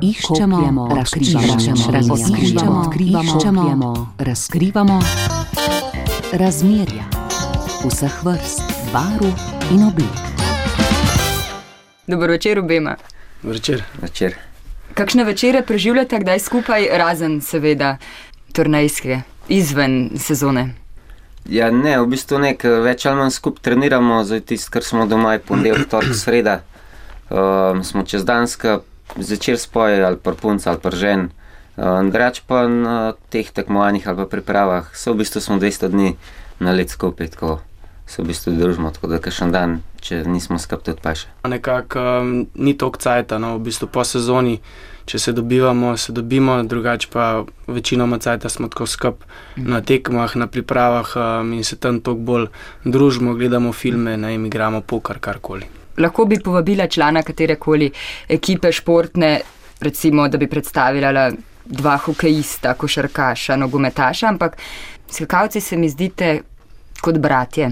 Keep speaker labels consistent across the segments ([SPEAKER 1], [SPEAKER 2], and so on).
[SPEAKER 1] Iščemo, razkrivamo, razkrivamo, odkrivamo, razkrivamo razmerja vseh vrst, barv in oblik.
[SPEAKER 2] Dobro večer obema.
[SPEAKER 3] Večer.
[SPEAKER 4] Večer.
[SPEAKER 2] Kakšne večere preživljate kdaj skupaj, razen seveda turnajske, izven sezone?
[SPEAKER 4] Ja, ne, v bistvu ne, več ali manj skupaj treniramo, zdaj tisto, kar smo doma, je ponedeljek, torek, sreda. Um, smo čez danska, zvečer spoje ali pa punc ali pa žen. Drugač pa na teh tekmovanjih ali pa pripravah, so v bistvu smo 200 dni na let skupaj, tako se v bistvu družimo, tako da kašen dan, če nismo skupaj, tudi pa še.
[SPEAKER 3] Nekako um, ni to kcajta, no, v bistvu po sezoni, če se dobivamo, se dobimo, drugače pa večinoma cajta smo tako skup na tekmah, na pripravah um, in se tam toliko bolj družimo, gledamo filme, ne igramo pokar, karkoli.
[SPEAKER 2] Lahko bi povabila člana katerekoli ekipe športne, recimo, da bi predstavila dva hokejista, košarkaša, nogometaša, ampak skakalci se mi zdite kot bratje.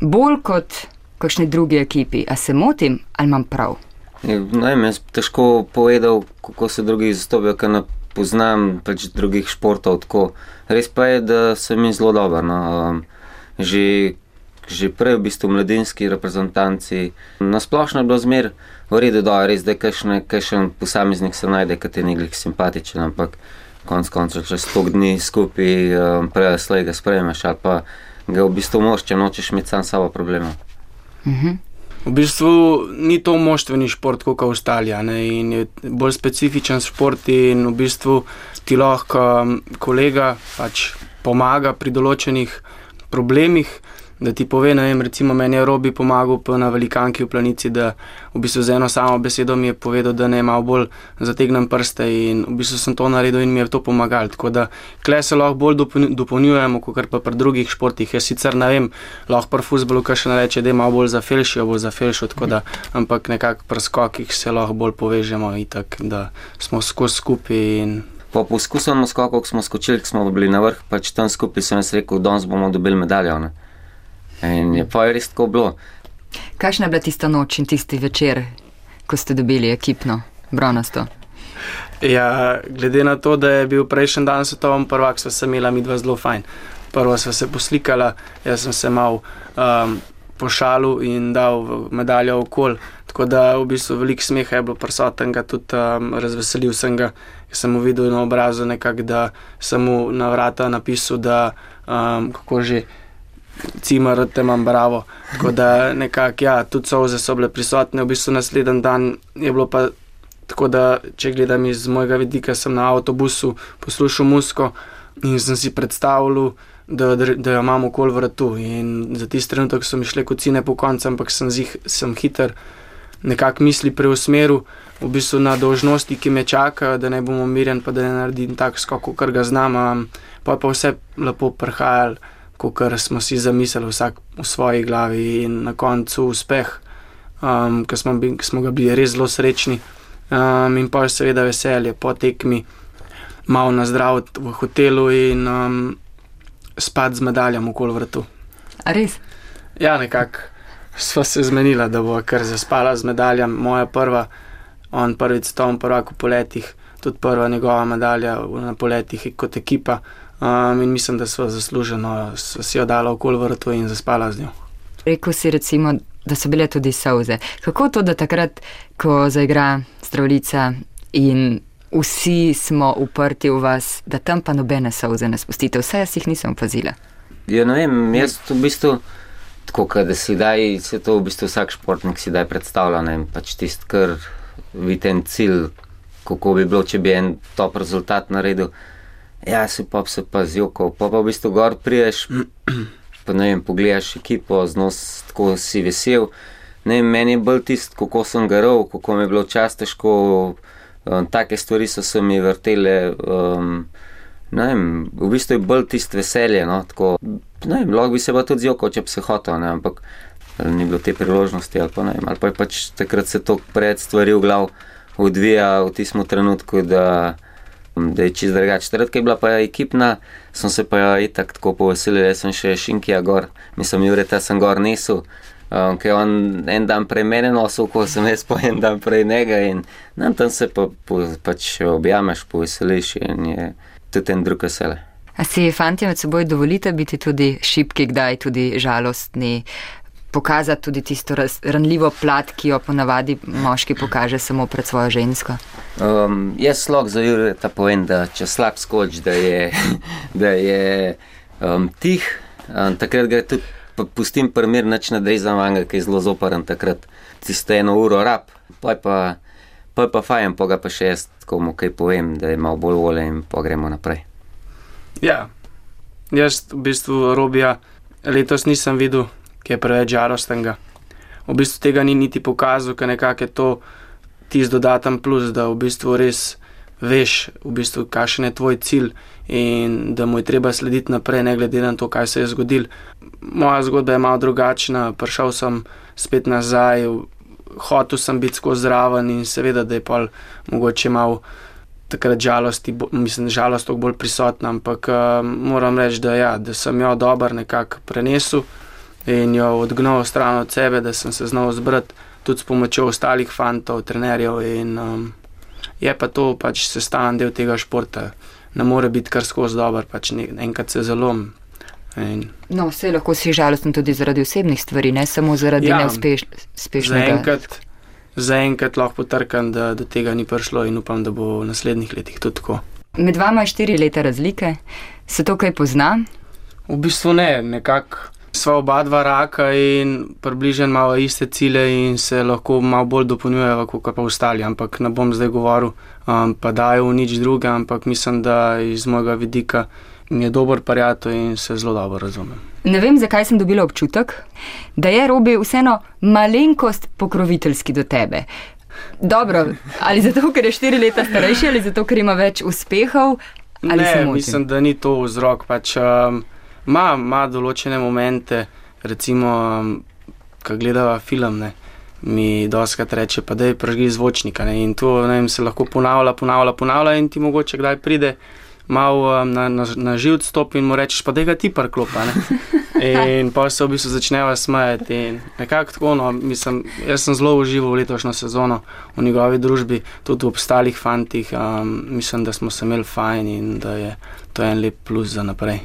[SPEAKER 2] Bolj kot kakšni drugi ekipi. A se motim ali imam prav?
[SPEAKER 4] Ja, Ne vem, jaz težko povedal, kako se drugi zastopijo, ker ne poznam pač drugih športov. Tako. Res pa je, da se mi zelo dobro. No. Um, že, že prej v bistvu mladinski reprezentanci. Na splošno je bilo zmer v redu, da je res, da kakšne, kakšen posameznik se najde, ki ti je nekaj simpatičen, ampak konc koncev čez sto dni skupaj, um, prej slej ga sprejmeš ali pa ga v bistvu moš, če nočeš imeti sam sabo problemov.
[SPEAKER 2] Mhm.
[SPEAKER 3] V bistvu ni to moštveni šport kot ostali, a ne, in je bolj specifičen šport in v bistvu ti lahko kolega pač pomaga pri določenih problemih. Da ti pove, ne vem, recimo meni je Robi pomagal na velikanki v planici, da v bistvu z eno samo besedo mi je povedal, da ne malo bolj zategnem prste in v bistvu sem to naredil in mi je to pomagalo. Tako da kle se lahko bolj dopolnj- dopolnjujemo, kot pa pri drugih športih. Jaz sicer ne vem, lahko pri futbolu kaj še ne reče, da je malo bolj za felšijo, bolj za felšijo, tako da, ampak nekako pri skokih se lahko bolj povežemo itak, da smo skozi skupaj in
[SPEAKER 4] Po poskusu skokov, ko smo skočili, ko smo bili na vrh, pač tam skupaj sem jaz rekel, danes bomo dobili medaljo. Ne? In je pa je res tako bilo.
[SPEAKER 2] Kakšna je bila tista noč in tisti večer, ko ste dobili ekipno, bronasto?
[SPEAKER 3] Ja, glede na to, da je bil prejšnji dan svetovni prvak, sva se imela mi dva zelo fajn. Prvo sva se poslikala, jaz sem se mal um, pošalil in dal medaljo okol. Tako da v bistvu veliko smeha je bilo prisotnega, tudi um, razveselil sem ga. Jaz sem mu videl na obrazu nekako, da sem mu na vrata napisal, da um, kako že. Cimer, te imam bravo. Tako da nekako, ja, tudi solze so bile prisotne, v bistvu naslednji dan je bilo pa Tako da, če gledam iz mojega vidika, sem na avtobusu poslušal musko in sem si predstavljal, da, da jo imam okoli vratu. In za tisti trenutek so mi šle kocine po koncu, ampak sem, zih, sem hiter nekako misli preusmeril v bistvu na dožnosti, ki me čakajo, da ne bom umirjen, pa da ne naredim tak skok, kar ga znam. Pa je pa vse lepo prihajalo, kot smo si zamislili, vsak v svoji glavi in na koncu uspeh, um, ki smo, bi- smo ga bili res zelo srečni. Um, in pa seveda veselje po tekmi, malo na zdrav v hotelu in um, spati z medaljami okoli vrtu.
[SPEAKER 2] A res?
[SPEAKER 3] Ja, nekako sva se zmenila, da bo kar zaspala z medaljami. Moja prva, on prvič svetovni prvak v poletih, tudi prva njegova medalja v- na poletih kot ekipa. Um, in mislim, da sva zasluženo si jo dala okoli vrtu in zaspala z njo.
[SPEAKER 2] Rekl si recimo, da so bile tudi solze. Kako to, da takrat, ko zaigra strolica in vsi smo uprti v vas, da tam pa nobene solze ne spustite, vse jaz jih nisem opazila.
[SPEAKER 4] Ja, ne vem, jaz v bistvu, tako kot da si daj, se to v bistvu vsak športnik si daj predstavlja, ne vem, pač tisti, kar vidi en cilj, kako bi bilo, če bi en top rezultat naredil. Ja, si pa se pa zjokal, pa pa v bistvu gor priješ, pa ne vem, pogledaš ekipo, znos tako si vesel. Ne vem, meni je bolj tisto, kako sem garal, kako mi je bilo čas težko, um, take stvari so se mi vrtele. Um, Ne vem, v bistvu je bolj tisto veselje. No, tako, ne vem, lahko bi se pa tudi zjokal, če bi se hotel, ne, ampak ni bilo te priložnosti. Ali pa, ne vem, ali pa je pač takrat se to pred stvari v glav odvija v tistem trenutku, da, da je čist drugače. Takrat, ko je bila pa ekipna, sem se pa itak tako poveselil, jaz sem še šinkija gor, mislim, Jureta sem gor nesel. Um, ker je on en dan prej mene nosil, ko sem jaz pa en dan prej njega in nam tam se pa, po, pač objameš, poveseliš in je tudi en drug vesele.
[SPEAKER 2] A si fanti med seboj dovolite biti tudi šipki, kdaj tudi žalostni, pokazati tudi tisto raz, ranljivo plat, ki jo ponavadi moški pokaže samo pred svojo žensko?
[SPEAKER 4] Um, jaz slog za Jureta povem, da če slab skoč, da je, da je um, tih, um, takrat gre tudi, pa pustim primer, nič ne drezam vanga, ki je zelo zoporen takrat, tisto eno uro rab, pa je pa, pa, je pa fajn, pa ga pa še jaz komu kaj povem, da je malo bolj vole in pa gremo naprej.
[SPEAKER 3] Ja, jaz v bistvu robija letos nisem videl, ki je preveč žalostenega. V bistvu tega ni niti pokazal, ker nekako je to tisti dodaten plus, da v bistvu res veš, v bistvu, kakšen je tvoj cilj in da mu je treba slediti naprej, ne glede na to, kaj se je zgodil. Moja zgodba je malo drugačna, prišel sem spet nazaj, hotel sem biti skozi zraven in seveda, da je pa mogoče malo takrat žalosti, mislim, žalost toliko bolj prisotna, ampak uh, moram reči, da, ja, da sem jo dobro nekako prenesel in jo odgnal stran od sebe, da sem se znal zbrati tudi s pomočjo ostalih fantov, trenerjev. In, um, je pa to pač sestavljen del tega športa. Ne more biti kar skozi dober, pač ne, enkrat se zalom. In...
[SPEAKER 2] No, vse lahko si žalosten tudi zaradi osebnih stvari, ne samo zaradi ja, neuspešnosti.
[SPEAKER 3] Zaenkrat za lahko potrkam, da do tega ni prišlo in upam, da bo v naslednjih letih tudi tako.
[SPEAKER 2] Med vama je štiri leta razlike, se to kaj pozna?
[SPEAKER 3] V bistvu ne, nekako sva oba dva raka in približen malo iste cilje in se lahko malo bolj dopolnjujeva kot pa ostali, ampak ne bom zdaj govoril, um, pa dajo v nič druga, ampak mislim, da iz mojega vidika je dober prijatelj in se zelo dobro razumem.
[SPEAKER 2] Ne vem, zakaj sem dobila občutek, da je Robi vseeno malenkost pokroviteljski do tebe. Dobro, ali zato, ker je štiri leta starejši, ali zato, ker ima več uspehov.
[SPEAKER 3] Ne, mislim, da ni to vzrok. Pač, um, ima, ima določene momente, recimo, ko gledava film, ne, mi doskrat reče, pa da je prežgi zvočnika. Ne, in to vem, se lahko ponavlja, ponavlja, ponavlja, in ti mogoče kdaj pride. Mal um, na, na, na živt stop in mu rečeš, pa da ga ti parklopa. In pa se v bistvu začnejo smejati. Nekako tako, no, mislim, jaz sem zelo užival letošnjo sezono v njegovi družbi, tudi v ostalih fantih. Um, mislim, da smo se imeli fajn in da je to en lep plus za naprej.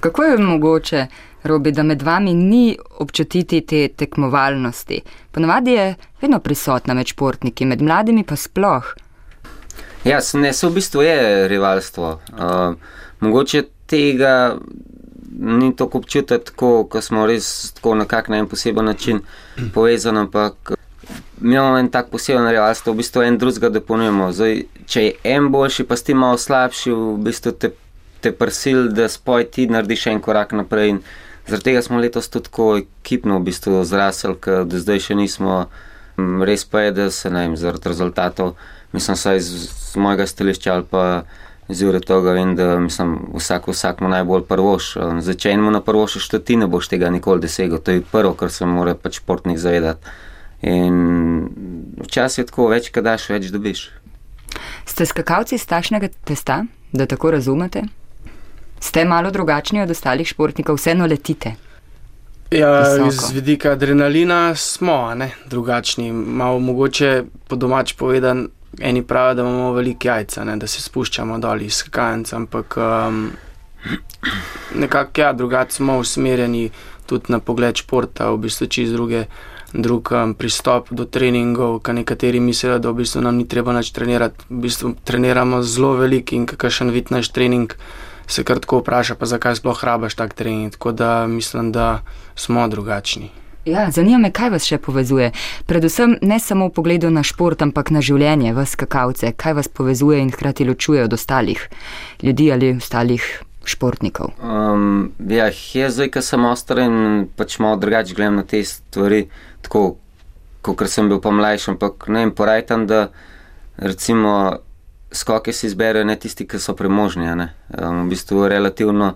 [SPEAKER 2] Kako je mogoče, Robi, da med vami ni občutiti te tekmovalnosti? Ponavadi je vedno prisotna med športniki, med mladimi pa sploh.
[SPEAKER 4] Ja, ne, se v bistvu je rivalstvo. Uh, mogoče tega ni tako občutiti, ko smo res tako na kak na en poseben način povezani, ampak mi imamo en tak poseben rivalstvo, v bistvu en drugega dopolnjujemo. Zdaj, če je en boljši, pa si malo slabši, v bistvu te te prsil, da spoj ti narediš en korak naprej. Zaradi tega smo letos tudi tako ekipno v bistvu zrasli, ker do zdaj še nismo. Res pa je, da se ne vem, zaradi rezultatov, mislim, saj iz, iz mojega stališča ali pa ure tega vem, da mislim, vsak, vsak mu najbolj prvoš. Če enemu na prvoš, što ti ne boš tega nikoli dosegel, to je prvo, kar se mora pač športnik zavedati. In včasih je tako, več kaj daš, več dobiš.
[SPEAKER 2] Ste skakalci iz tašnega testa, da tako razumete? Ste malo drugačni od ostalih športnikov, vseeno letite.
[SPEAKER 3] Ja, z vidika adrenalina smo ne, drugačni. Malo mogoče po domač povedan, eni pravijo, da imamo velike jajca, ne, da se spuščamo dol iz skakalnic, ampak um, nekako ja, drugače smo usmerjeni tudi na pogled športa, v bistvu čez druge. Drug um, pristop do treningov, kar nekateri mislijo, da v bistvu nam ni treba več trenirati. V bistvu treniramo zelo velik in kakšen vid naš trening se kar tako vpraša, pa zakaj sploh rabaš tak trening. Tako da mislim, da smo drugačni.
[SPEAKER 2] Ja, zanima me, kaj vas še povezuje. Predvsem ne samo v pogledu na šport, ampak na življenje, vas kakavce. Kaj vas povezuje in hkrati ločuje od ostalih ljudi ali ostalih športnikov?
[SPEAKER 4] Um, ja, jaz zdaj, ki sem ostar in pač malo drugače gledam na te stvari, tako kot sem bil pa mlajši, ampak ne vem, porajtam, da recimo skoke si izberejo ne tisti, ki so premožni. Um, v bistvu relativno,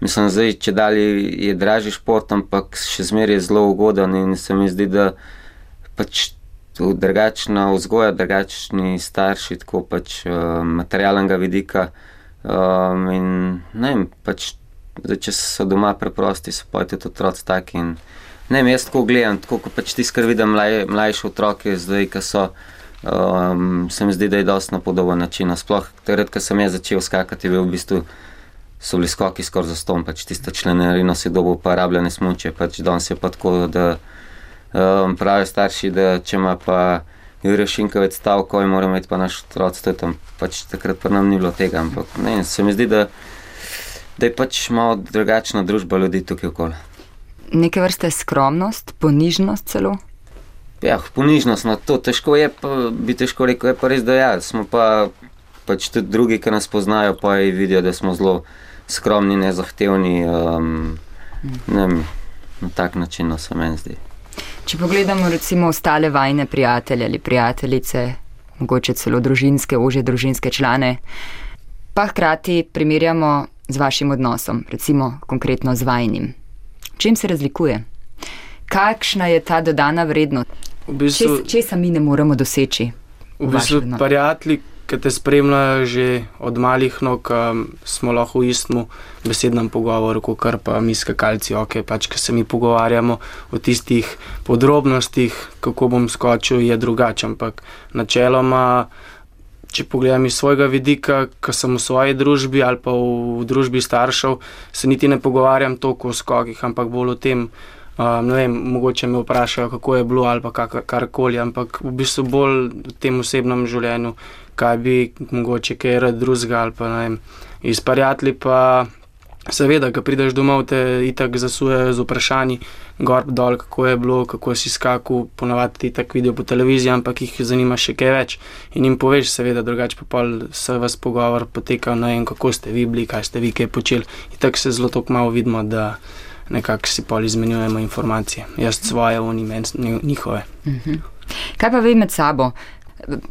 [SPEAKER 4] mislim, zdaj, če dalje je dražji šport, ampak še zmeraj je zelo ugoden in se mi zdi, da pač drugačna vzgoja, drugačni starši, tako pač um, materialnega vidika. Um, in ne vem, pač, zdaj, če so doma preprosti, so pa tudi otroci taki. Ne, jaz tako gledam, tako kot pač ti skrbi, da mlaj, mlajše otroke zdaj, ki so, um, se mi zdi, da je dosti na podoben način. Sploh, ko sem jaz začel skakati, je v bistvu so bili skoki skoraj za ston, pač tisto členarino si dobil pa rabljene smuče, pač danes je pa tako, da um, pravijo starši, da če ima pa Jure Šinkovec stavko in mora imeti pa naš otroc, to je tam, pač takrat pa nam ni bilo tega, ampak ne, se mi zdi, da, da je pač malo drugačna družba ljudi tukaj okoli.
[SPEAKER 2] Neke vrste skromnost, ponižnost celo?
[SPEAKER 4] Ja, ponižnost, no to težko je, pa, bi težko rekel, je pa res, da ja, smo pa pač tudi drugi, ki nas poznajo, pa jih vidijo, da smo zelo skromni, nezahtevni. Um, ne, na tak način no, se meni zdi.
[SPEAKER 2] Če pogledamo recimo ostale vajne prijatelje ali prijateljice, mogoče celo družinske, ože družinske člane, pa hkrati primerjamo z vašim odnosom, recimo konkretno z vajnim. Čem se razlikuje? Kakšna je ta dodana vrednost?
[SPEAKER 3] V bistvu,
[SPEAKER 2] Česa čes mi ne moremo doseči?
[SPEAKER 3] v bistvu prijatelji, ki te spremljajo že od malih nog, um, smo lahko v istem besednem pogovoru, kot pa mi skakalci, ok, pač, ki se mi pogovarjamo o tistih podrobnostih, kako bom skočil, je drugače. Ampak načeloma, če pogledam iz svojega vidika, ko sem v svoji družbi ali pa v družbi staršev, se niti ne pogovarjam toliko o skokih, ampak bolj o tem. Um, vem, mogoče me vprašajo, kako je bilo ali kar, karkoli, ampak v bistvu bolj v tem osebnem življenju, kaj bi mogoče kaj rad drugega ali pa ne vem. Iz prijatelji pa seveda, ko prideš domov, te itak zasujejo z vprašanji, gor dol, kako je bilo, kako si skakal, ponavadi ti tako vidijo po televiziji, ampak jih zanima še kaj več. In jim poveš, seveda, drugače pa pol se vas pogovor poteka, ne vem, kako ste vi bili, kaj ste vi kaj počeli. In tako se zelo tako malo vidimo, da nekako si pol izmenjujemo informacije. Jaz svoje, oni meni njihove.
[SPEAKER 2] Kaj pa vi med sabo?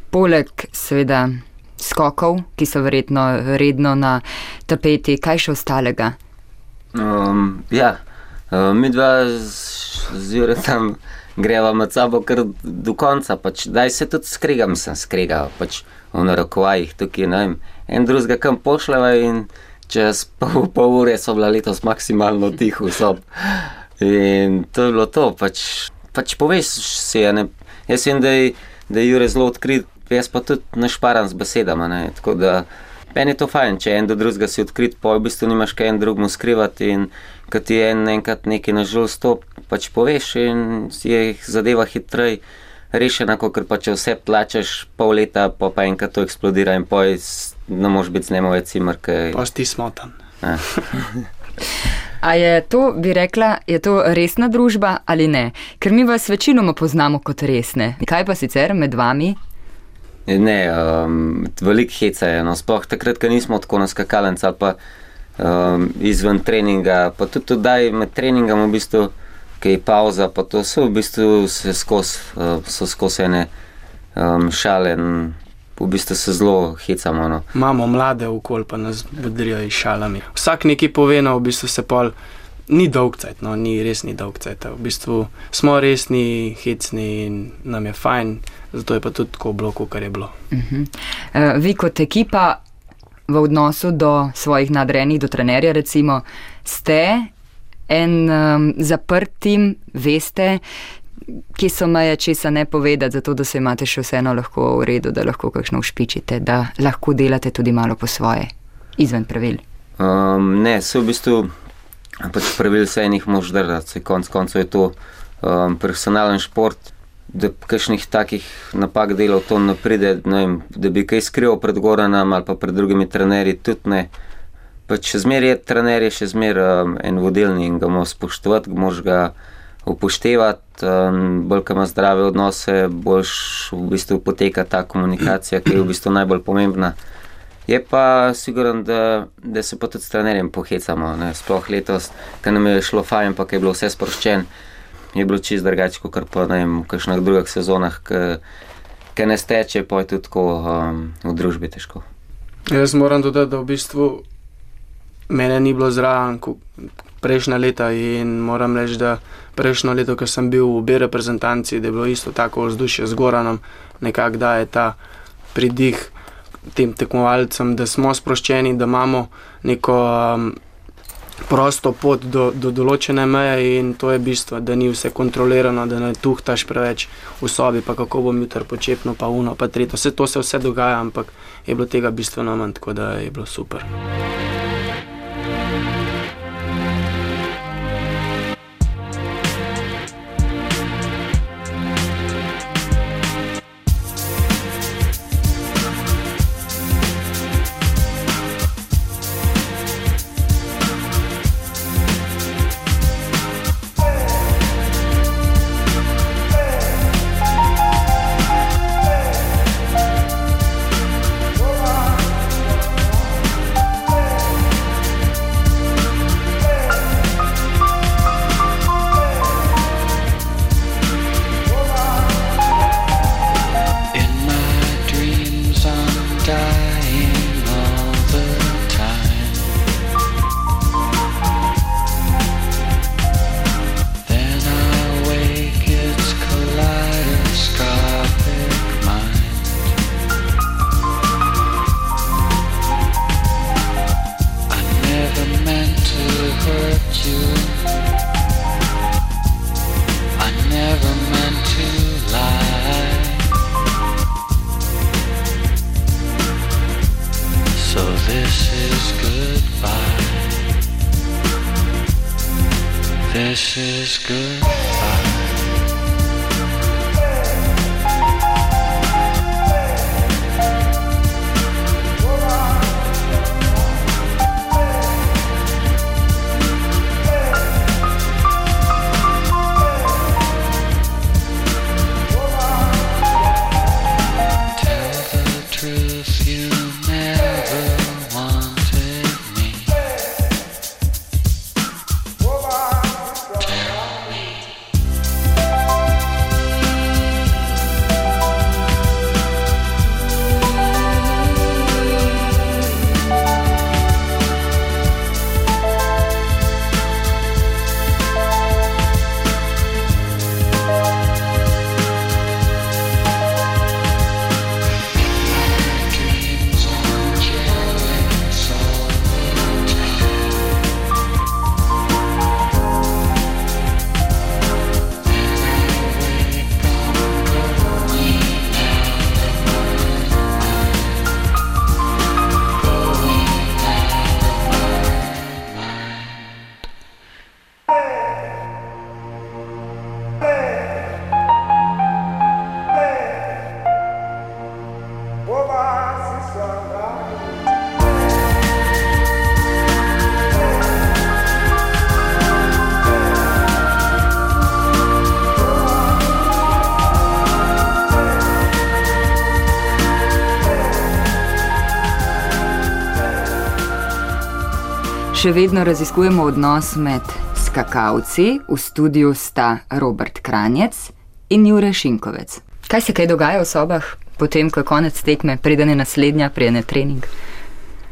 [SPEAKER 2] Poleg seveda skokov, ki so verjetno redno na tapeti, kaj še ostalega?
[SPEAKER 4] Um, ja, uh, mi dva z Juretom greva med sabo kar do konca, pač daj se tudi skregam, sem skregal, pač v narekovajih tukaj, ne vem, en drugega kam pošljeva in čez pol, pol ure so bila letos maksimalno tiho sob. In to je bilo to, pač, pač poveš si, ja, jaz vem, da je, je Jure zelo odkrit, jaz pa tudi našparam z besedama, ne, tako da meni je to fajn, če en do drugega si odkrit, pa v bistvu nimaš kaj en drugmu skrivati in kad ti en enkrat nekaj nažal stop, pač poveš in je zadeva hitrej rešena, kot pa če vse plačaš pol leta, pa pa enkrat to eksplodira in poj ne moreš biti z njemu več cimer, kaj...
[SPEAKER 3] Pa si ti smotan.
[SPEAKER 4] Ja.
[SPEAKER 2] A je to, bi rekla, je to resna družba ali ne? Ker mi vas večinoma poznamo kot resne. Kaj pa sicer med vami?
[SPEAKER 4] Ne, um, veliko heca je, no, sploh takrat, ko nismo tako na skakalnici ali pa um, izven treninga, pa tudi tudi med treningom, v bistvu, ki je pauza, pa to so v bistvu se skozi, uh, so skozi ene um, šale v bistvu se zelo hecamo. No.
[SPEAKER 3] Imamo mlade okol, pa nas bodrijo iz šalami. Vsak nekaj pove, no, v bistvu se pol. Ni dolg cajt, no, ni res ni dolg cajt. V bistvu smo resni, hecni in nam je fajn, zato je pa tudi tako bilo, kot je bilo.
[SPEAKER 2] Uh -huh. Vi kot ekipa v odnosu do svojih nadrejenih, do trenerja, recimo, ste en um, zaprt tim, veste, kje so meje, česa ne povedati, zato da se imate še vseeno lahko v redu, da lahko kakšno ušpičite, da lahko delate tudi malo po svoje, izven pravil.
[SPEAKER 4] Um, ne, se v bistvu pač pravil se enih mož držati, konc koncev je to um, profesionalen šport. Da kakšnih takih napak delov to ne pride, ne vem, da bi kaj skrival pred Goranom ali pa pred drugimi trenerji, tudi ne. Pač še zmeraj je trener, je še zmeraj um, en vodilni in ga moramo spoštovati, moraš ga upoštevati, um, bolj ko ima zdrave odnose, boljš v bistvu poteka ta komunikacija, ki je v bistvu najbolj pomembna. Je pa siguran, da, da se pa tudi s trenerjem pohecamo, ne? sploh letos, ker nam je šlo fajn, pa je bilo vse sproščen, je bilo čist drugače, kot pa ne vem, v kakšnih drugih sezonah, ki ne steče, pa je tudi tako um, v družbi težko.
[SPEAKER 3] Jaz moram dodati, da v bistvu mene ni bilo zraven prejšnja leta in moram reči, da prejšnjo leto, ko sem bil v B reprezentanci, da je bilo isto tako vzdušje z Goranom, nekako da je ta pridih tem tekmovalcem, da smo sproščeni, da imamo neko um, prosto pot do, do določene meje in to je bistvo, da ni vse kontrolirano, da ne tuhtaš preveč v sobi, pa kako bom jutri počepno, pa uno, pa tretje. Vse to se vse dogaja, ampak je bilo tega bistveno manj, tako da je bilo super.
[SPEAKER 5] star
[SPEAKER 2] Še vedno raziskujemo odnos med skakalci, v studiu sta Robert Kranjec in Jure Šinkovec. Kaj se kaj dogaja v sobah, potem ko je konec tekme, preden je naslednja, preden je trening?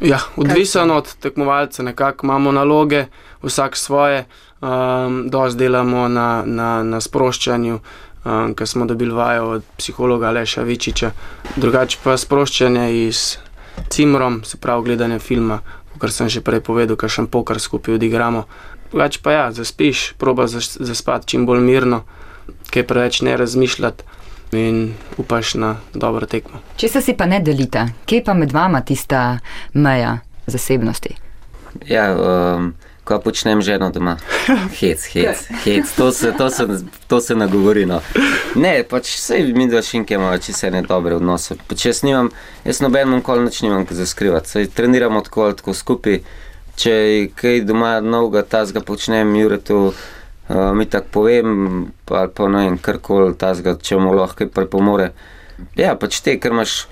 [SPEAKER 3] Ja, odvisno od tekmovalca, nekako imamo naloge, vsak svoje, um, dosti delamo na, na, na sproščanju, um, ker smo dobili vajo od psihologa Leša Vičiča, drugače pa sproščanje iz cimrom, se pravi gledanje filma, kot sem že prej povedal, kakšen poker skupaj odigramo. Drugače pa ja, zaspiš, proba zas- zaspati čim bolj mirno, kaj preveč ne razmišljati in upaš na dobro tekmo.
[SPEAKER 2] Če se si pa ne delita, kje pa med vama tista meja zasebnosti?
[SPEAKER 4] Ja, um, ko počnem ženo doma. Hec, hec, hec, to se, to se, to se nagovori. No. Ne, pač vse mi dva šinke imamo čisto ene dobre odnose. Pač jaz nimam, jaz nobenemu kol nič nimam kaj za skrivati. Saj treniramo tako tako skupaj. Če kaj doma novega tazga počnem, Jure to uh, mi tako povem, pa, ali pa ne vem, karkoli tazga, če mu lahko kaj pripomore. Ja, pač te, ker imaš,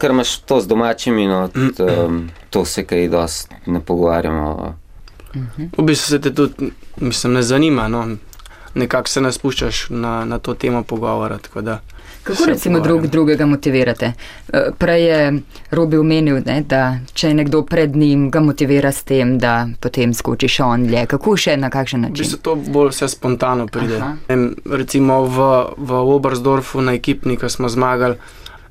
[SPEAKER 4] ker imaš to z domačimi, no, t, um, to se kaj dosti ne pogovarjamo.
[SPEAKER 3] V bistvu se te tudi, mislim, ne zanima. No. Nekako se ne spuščaš na, na to temo pogovora. tako da
[SPEAKER 2] Kako
[SPEAKER 3] se
[SPEAKER 2] recimo drug, drugega motivirate? Eh, Prej je Robi omenil, ne, da če je nekdo pred njim, ga motivira s tem, da potem skočiš on dlje. Kako še na kakšen
[SPEAKER 3] V
[SPEAKER 2] način?
[SPEAKER 3] bistvu to bolj vse spontano pride.
[SPEAKER 2] Aha.
[SPEAKER 3] Em, recimo v, v Obersdorfu na ekipni, ko smo zmagali,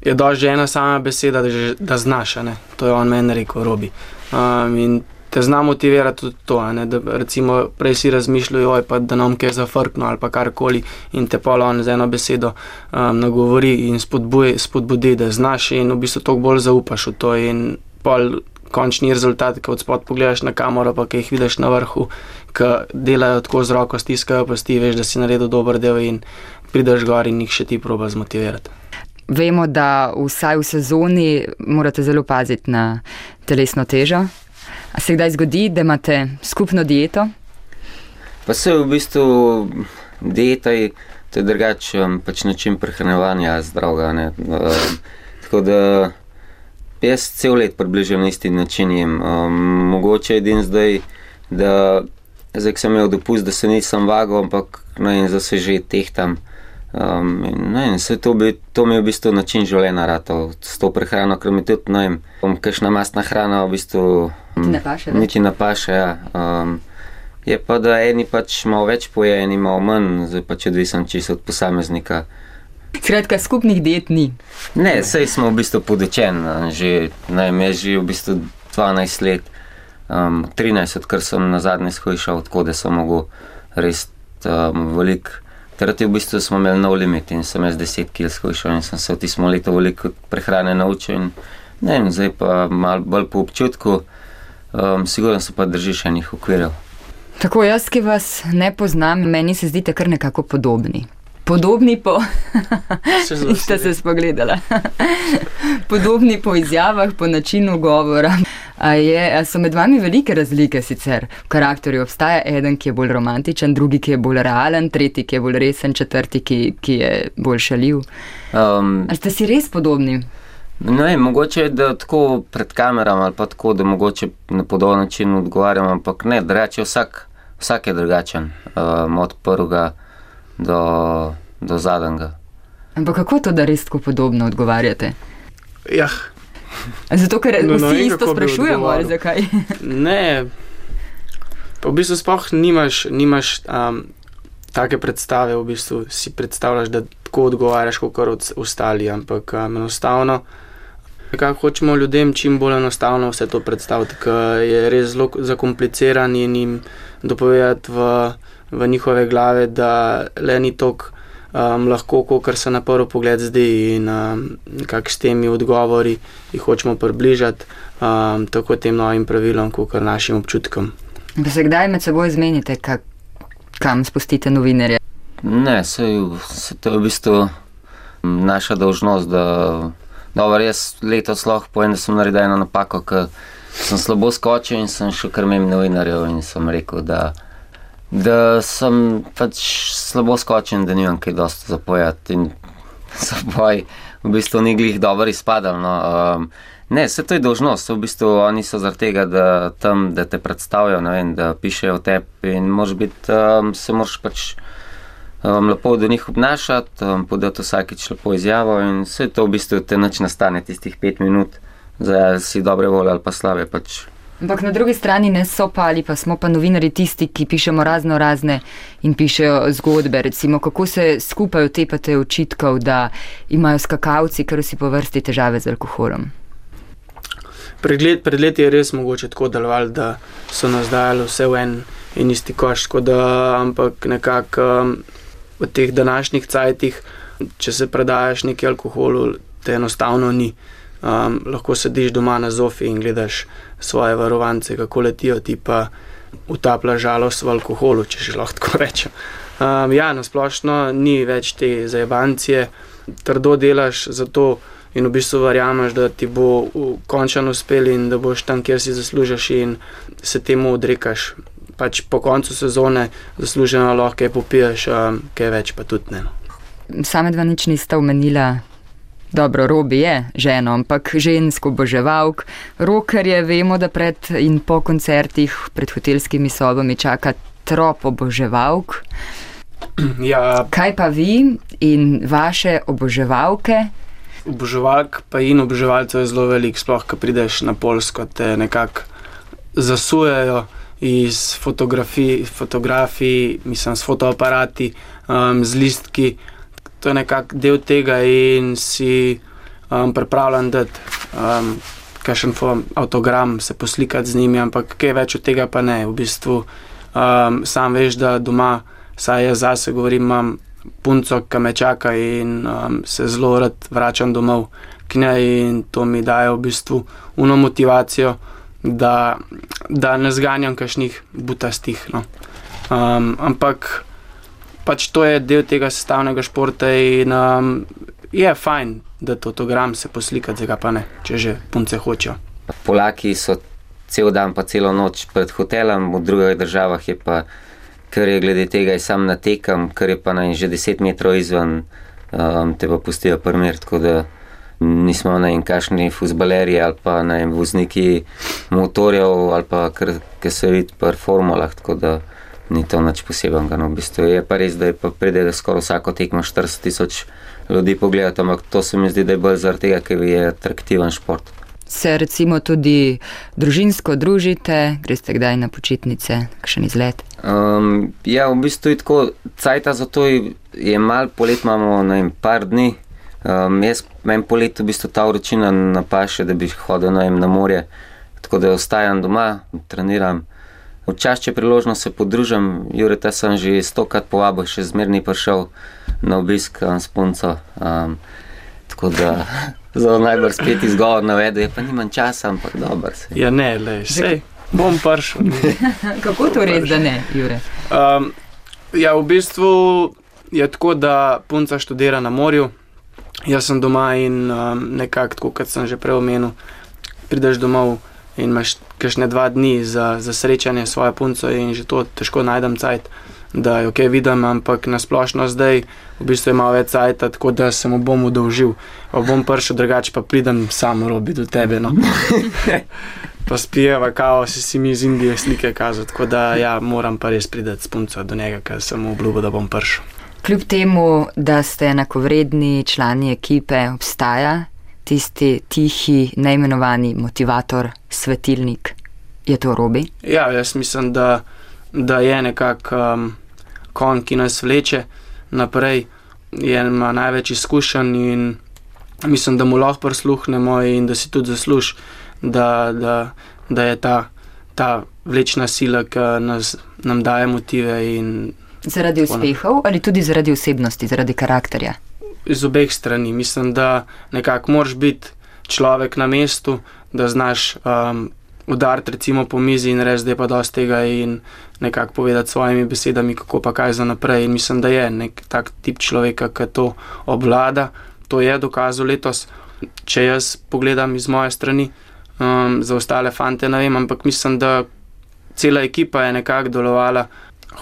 [SPEAKER 3] je dož že ena sama beseda, da, že, da znaš. a ne. To je on meni rekel, robi. Um, in te zna motivirati tudi to. Ne, da, recimo, prej si razmišljal, oj, pa, da nam kaj zafrkno ali pa karkoli, in te pa on z eno besedo um, nagovori in spodbuje, spodbudi, da znaš, in v bistvu toliko bolj zaupaš v to. In pol končni rezultat, ki od spod pogledaš na kamero, pa ki jih vidiš na vrhu, ki delajo tako z roko, stiskajo pasti, veš, da si naredil dober del in prideš gor in jih še ti proba zmotivirati.
[SPEAKER 2] Vemo, da vsaj v sezoni morate zelo paziti na telesno težo. A se kdaj zgodi, da imate skupno dieto?
[SPEAKER 4] Pa se v bistvu dieta je je drugačen pač način prehranevanja zdravega. ne. Um, tako da jaz cel let približno na isti način jem. Um, mogoče edin zdaj, da zdaj, sem imel dopust, da se nisem vagal, ampak no, in zdaj se že tehtam. Um, in, ne, in se to, bi, to mi je v bistvu način življenja ratov, s to prehrano, ker mi tudi, no, vem, kakšna mastna hrana v bistvu
[SPEAKER 2] Ti ne paše več?
[SPEAKER 4] Niti ne paše, ja. Um, je pa, da eni pač malo več poje, eni malo manj, zdaj pač odvisen čisto od posameznika.
[SPEAKER 2] Skratka, skupnih diet ni.
[SPEAKER 4] Ne, sej smo v bistvu podečen, a, že, ne jaz že v bistvu 12 let, um, 13, odkar sem na zadnje shojšal, da sem mogel res um, velik. Takrat v bistvu smo imeli nov limit in sem jaz 10 kg shojšal in sem se v tistem letu veliko prehrane naučil in ne vem, zdaj pa malo bolj po občutku, um, sigurno se pa držiš enih okvirjev.
[SPEAKER 2] Tako jaz, ki vas ne poznam, meni se zdite kar nekako podobni. Podobni po. Ste se spogledala. Podobni po izjavah, po načinu govora. A, je, a so med vami velike razlike sicer v karakterju? Obstaja eden, ki je bolj romantičen, drugi, ki je bolj realen, tretji, ki je bolj resen, četrti, ki, ki je bolj šaljiv.
[SPEAKER 4] Um,
[SPEAKER 2] Ali ste si res podobni?
[SPEAKER 4] Ne, vem, mogoče je, da tako pred kamerami ali pa tako, da mogoče na podoben način odgovarjam, ampak ne, drugače je vsak, vsak je drugačen, um, od prvega do, do zadnjega.
[SPEAKER 2] Ampak kako to, da res tako podobno odgovarjate?
[SPEAKER 3] Jah,
[SPEAKER 2] Zato, ker
[SPEAKER 3] No, ne
[SPEAKER 2] vsi
[SPEAKER 3] vem,
[SPEAKER 2] isto sprašujemo, ali zakaj?
[SPEAKER 3] ne. Pa v bistvu sploh nimaš, nimaš um, take predstave, v bistvu si predstavljaš, da tako odgovarjaš kot ostali, ampak um, enostavno. Nekako hočemo ljudem čim bolj enostavno vse to predstaviti, ker je res zelo zakompliciran in jim dopovedati v, v njihove glave, da le ni tok um, lahko, kot se na prvi pogled zdi, in um, nekako s temi odgovori jih hočemo približati um, tako tem novim pravilom, kot našim občutkom.
[SPEAKER 2] Pa se kdaj med seboj zmenite, kak, kam spustite novinarje?
[SPEAKER 4] Ne, se, se to je v bistvu naša dolžnost, da dobro, jaz letos lahko povem, da sem naredil eno napako, ker sem slabo skočil in sem šel kar mem novinarjev in sem rekel, da, da sem pač slabo skočil in da nimam kaj dosti zapovedati in za boj v bistvu ni glih dobro izpadal. No. Um, ne, se to je dolžnost, v bistvu oni so zaradi tega, da tam, da te predstavijo, vem, da pišejo o tebi in moraš biti, um, se moraš pač um, lepo do njih obnašati, um, podati vsakič lepo izjavo in vse to v bistvu te noč nastane tistih pet minut, da si dobre volje ali pa slabe. Pač.
[SPEAKER 2] Ampak na drugi strani ne so pa ali pa smo pa novinari tisti, ki pišemo razno razne in pišejo zgodbe. Recimo, kako se skupaj otepate očitkov, da imajo skakalci, ker vsi po vrsti težave z alkoholom.
[SPEAKER 3] Pred, let, pred leti je res mogoče tako delovali, da so nas dajali vse v en in isti koš, da, ampak nekako um, v teh današnjih cajtih, če se predajaš neki alkoholu, te enostavno ni. Um, lahko sediš doma na zofi in gledaš svoje varovance, kako letijo, ti pa utaplja žalost v alkoholu, če že lahko tako rečem. Um, ja, nasplošno ni več te zajebancije, trdo delaš za to in v bistvu verjameš, da ti bo končno uspel in da boš tam, kjer si zaslužiš in se temu odrekaš. Pač po koncu sezone zasluženo lahko kaj popiješ, um, kaj več pa tudi ne. no.
[SPEAKER 2] Same dva nič nista omenila. Dobro, Robi je ženo, ampak žensko oboževalk. Roker je, vemo, da pred in po koncertih pred hotelskimi sobami čaka trop oboževalk.
[SPEAKER 3] Ja,
[SPEAKER 2] Kaj pa vi in vaše oboževalke?
[SPEAKER 3] oboževalk pa in oboževalcev je zelo velik, sploh ko prideš na Polsko, te nekako zasujejo iz fotografij, fotografij mislim, s fotoaparati, um, z listki. To je nekako del tega in si um, pripravljen dati um, kakšen avtogram, se poslikati z njimi, ampak kaj več od tega pa ne. V bistvu um, sam veš, da doma, saj jaz zase govorim, imam punco, ki me čaka in um, se zelo rad vračam domov k njej in to mi daje v bistvu uno motivacijo, da, da ne zganjam kašnih butastih. No. Um, ampak pač to je del tega sestavnega športa in um, je fajn, da to fotogram se poslika, zdaj pa ne, če že punce hočejo.
[SPEAKER 4] Polaki so cel dan, pa celo noč pred hotelom, v drugih državah je pa, ker je glede tega, je sam natekam, ker je pa naj že 10 metrov izven, um, te pa pustijo primer. Tako da nismo na enem kašni fusbalerji ali pa na enem vozniki motorjev ali pa kar se vidi pri formulah. Ni to nič posebnega. No, v bistvu je pa res, da je pa pride, da skoraj vsako tekmo 40 tisoč ljudi pogledati, ampak to se mi zdi, da je bolj zaradi tega, ker je atraktiven šport.
[SPEAKER 2] Se recimo tudi družinsko družite, greste kdaj na počitnice, kakšen izlet?
[SPEAKER 4] Um, ja, v bistvu je tako, cajta za to je mal, polet imamo na en par dni. Um, jaz meni polet v bistvu ta vročina napaše, da bi hodil na, na morje, tako da ostajam doma, treniram. Včasih, če priložno se podružim, Jureta sem že stokrat povabil, še zmerni prišel na obisk s punco. Um, tako da zelo najbolj spet izgovor navedel, je pa nimam časa, ampak dobro se.
[SPEAKER 3] Ja, ne, le, sej, bom prišel.
[SPEAKER 2] Kako to res, da ne, Jure?
[SPEAKER 3] Um, ja, v bistvu je tako, da punca študira na morju, jaz sem doma in um, nekako, kot sem že prej omenil, prideš domov in imaš kakšne dva dni za, za srečanje s svojo punco in že to težko najdem cajt da jo kaj vidim, ampak na splošno zdaj v bistvu ima več cajt, tako da se mu bom udolžil. Pa bom prišel drugače, pa pridem sam robi do tebe. No. pa spijeva kao, si si mi iz Indije slike kazal, tako da ja, moram pa res priti s punco do njega, ker sem mu obljubil, da bom prišel.
[SPEAKER 2] Kljub temu, da ste enakovredni člani ekipe, obstaja tisti tihi, neimenovani motivator, svetilnik. Je to robi?
[SPEAKER 3] Ja, jaz mislim, da da je nekako um, kon, ki nas vleče naprej, je, ima največ izkušenj in mislim, da mu lahko prisluhnemo in da si tudi zasluži, da, da, da je ta, ta vlečna sila, ki nas, nam daje motive.
[SPEAKER 2] Zaradi uspehov ali tudi zaradi osebnosti, zaradi karakterja?
[SPEAKER 3] Iz obeh strani. Mislim, da nekako moraš biti človek na mestu, da znaš um, udariti recimo po mizi in reči, da je pa dosti tega in nekako povedati svojimi besedami, kako pa kaj za naprej. In mislim, da je nek tak tip človeka, ki to obvlada. To je dokazal letos. Če jaz pogledam iz moje strani, um, za ostale fante ne vem, ampak mislim, da cela ekipa je nekako delovala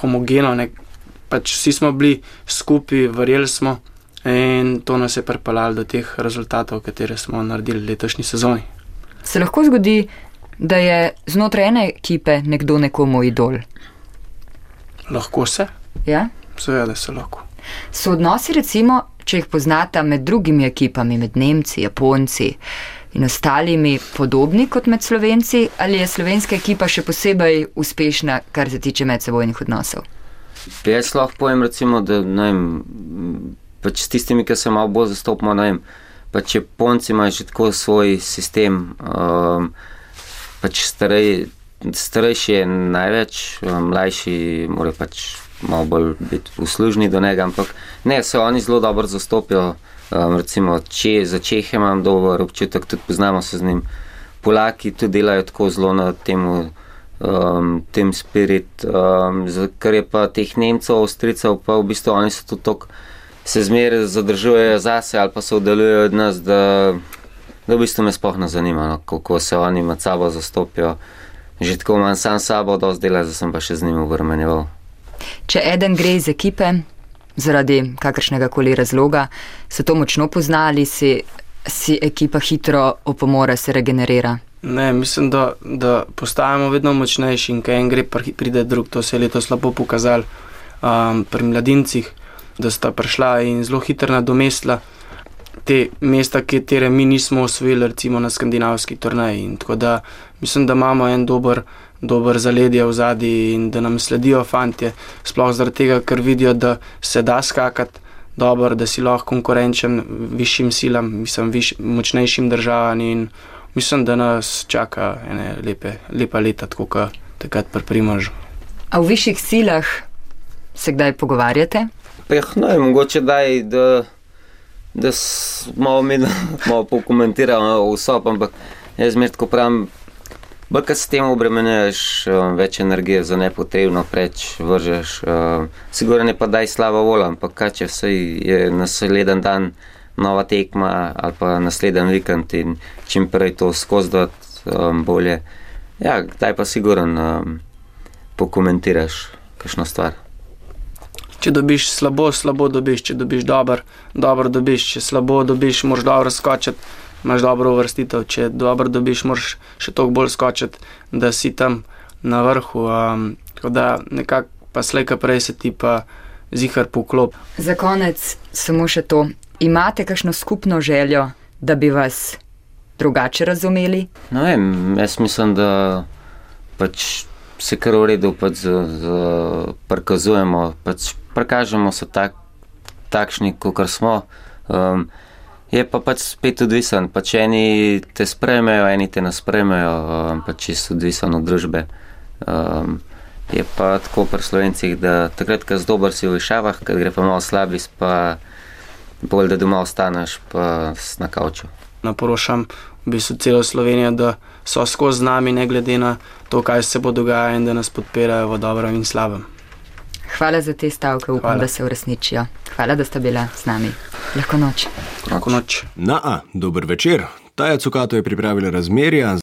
[SPEAKER 3] homogeno, nek, pač vsi smo bili skupaj, verjeli smo in to nas je pripeljalo do teh rezultatov, katere smo naredili letošnji sezoni.
[SPEAKER 2] Se lahko zgodi, da je znotraj ene ekipe nekdo nekomu idol?
[SPEAKER 3] Lahko se.
[SPEAKER 2] Ja?
[SPEAKER 3] Seveda se lahko.
[SPEAKER 2] So odnosi, recimo, če jih poznate med drugimi ekipami, med Nemci, Japonci in ostalimi, podobni kot med Slovenci, ali je slovenska ekipa še posebej uspešna, kar se tiče medsebojnih odnosov?
[SPEAKER 4] Jaz lahko povem, recimo, da vem, pač s tistimi, ki se malo bolj zastopamo, pač Japonci imajo že tako svoj sistem. Um, pač starej, starejši je največ, mlajši mora pač malo bolj biti uslužni do njega, ampak ne, se oni zelo dobro zastopijo. Um, recimo, če za Čehe imam dober občutek, tudi poznamo se z njim. Polaki tudi delajo tako zelo na temu, um, tem spirit, um, kar je pa teh Nemcev, Avstrijcev, pa v bistvu oni so tu tok, se zmeraj zadržujejo zase ali pa se oddaljujejo od nas, da da v bistvu me sploh ne zanima, no, kako se oni med sabo zastopijo. Že tako imam sam sabo, dosti dela, zdaj sem pa še z njim uvrmenjeval.
[SPEAKER 2] Če eden gre iz ekipe, zaradi kakršnega koli razloga, se to močno pozna ali si, si ekipa hitro opomore, se regenerira.
[SPEAKER 3] Ne, mislim, da, da postajamo vedno močnejši in kaj en gre, pride drug. To se je letos slabo pokazalo um, pri mladincih, da sta prišla in zelo hitro nadomestila te mesta, ki mi nismo osvojili, recimo na skandinavski turnaji. Tako da mislim, da imamo en dober, dober zaledje v zadnji in da nam sledijo fanti, sploh zaradi tega, ker vidijo, da se da skakati. Dobro, da si lahko konkurenčen višjim silam, mislim, viš, močnejšim državam in mislim, da nas čaka ene lepe, lepa leta, tako kot takrat pri Primožu.
[SPEAKER 2] A v višjih silah se kdaj pogovarjate?
[SPEAKER 4] Pa jih, no, mogoče daj, da, da s- malo mi malo pokomentiramo vso, ampak jaz zmeraj tako pravim, bolj ko s tem obremenjuješ več energije za nepotrebno, preč vržeš. Sigurno je pa daj slaba vola, ampak kaj če vse je naslednji dan nova tekma ali pa naslednji vikend in čim prej to skozi dati um, bolje. Ja, kdaj pa sigurno um, pokomentiraš kakšno stvar.
[SPEAKER 3] Če dobiš slabo, slabo dobiš, če dobiš dobro, dobro dobiš, če slabo dobiš, moraš dobro skočiti, imaš dobro uvrstitev, če dobro dobiš, moraš še toliko bolj skočiti, da si tam na vrhu. Um, tako da nekako pa slejka prej se ti pa zihar poklop.
[SPEAKER 2] Za konec samo še to. Imate kakšno skupno željo, da bi vas drugače razumeli?
[SPEAKER 4] No, vem, jaz mislim, da pač se kar v redu pač z, z, prikazujemo, pač prikažemo se tak, takšni, kot smo. Um, je pa pač spet odvisen, pač eni te sprejmejo, eni te ne sprejmejo, um, pač čisto odvisen od družbe. Um, je pa tako pri slovencih, da takrat, ko si dober, si v višavah, ko gre pa malo slabi, pa bolj, da doma ostaneš, pa si na kavču.
[SPEAKER 3] Naporočam v bistvu celo Slovenijo, da so skozi z nami, ne glede na to, kaj se bo dogajalo in da nas podpirajo v dobrem in slabem.
[SPEAKER 2] Hvala za te stavke, upam,
[SPEAKER 3] Hvala.
[SPEAKER 2] da se uresničijo. Hvala, da ste bila z nami. Lahko noč.
[SPEAKER 3] Lahko noč.
[SPEAKER 6] Na A, dober večer. Taja Cukato je pripravila razmerja.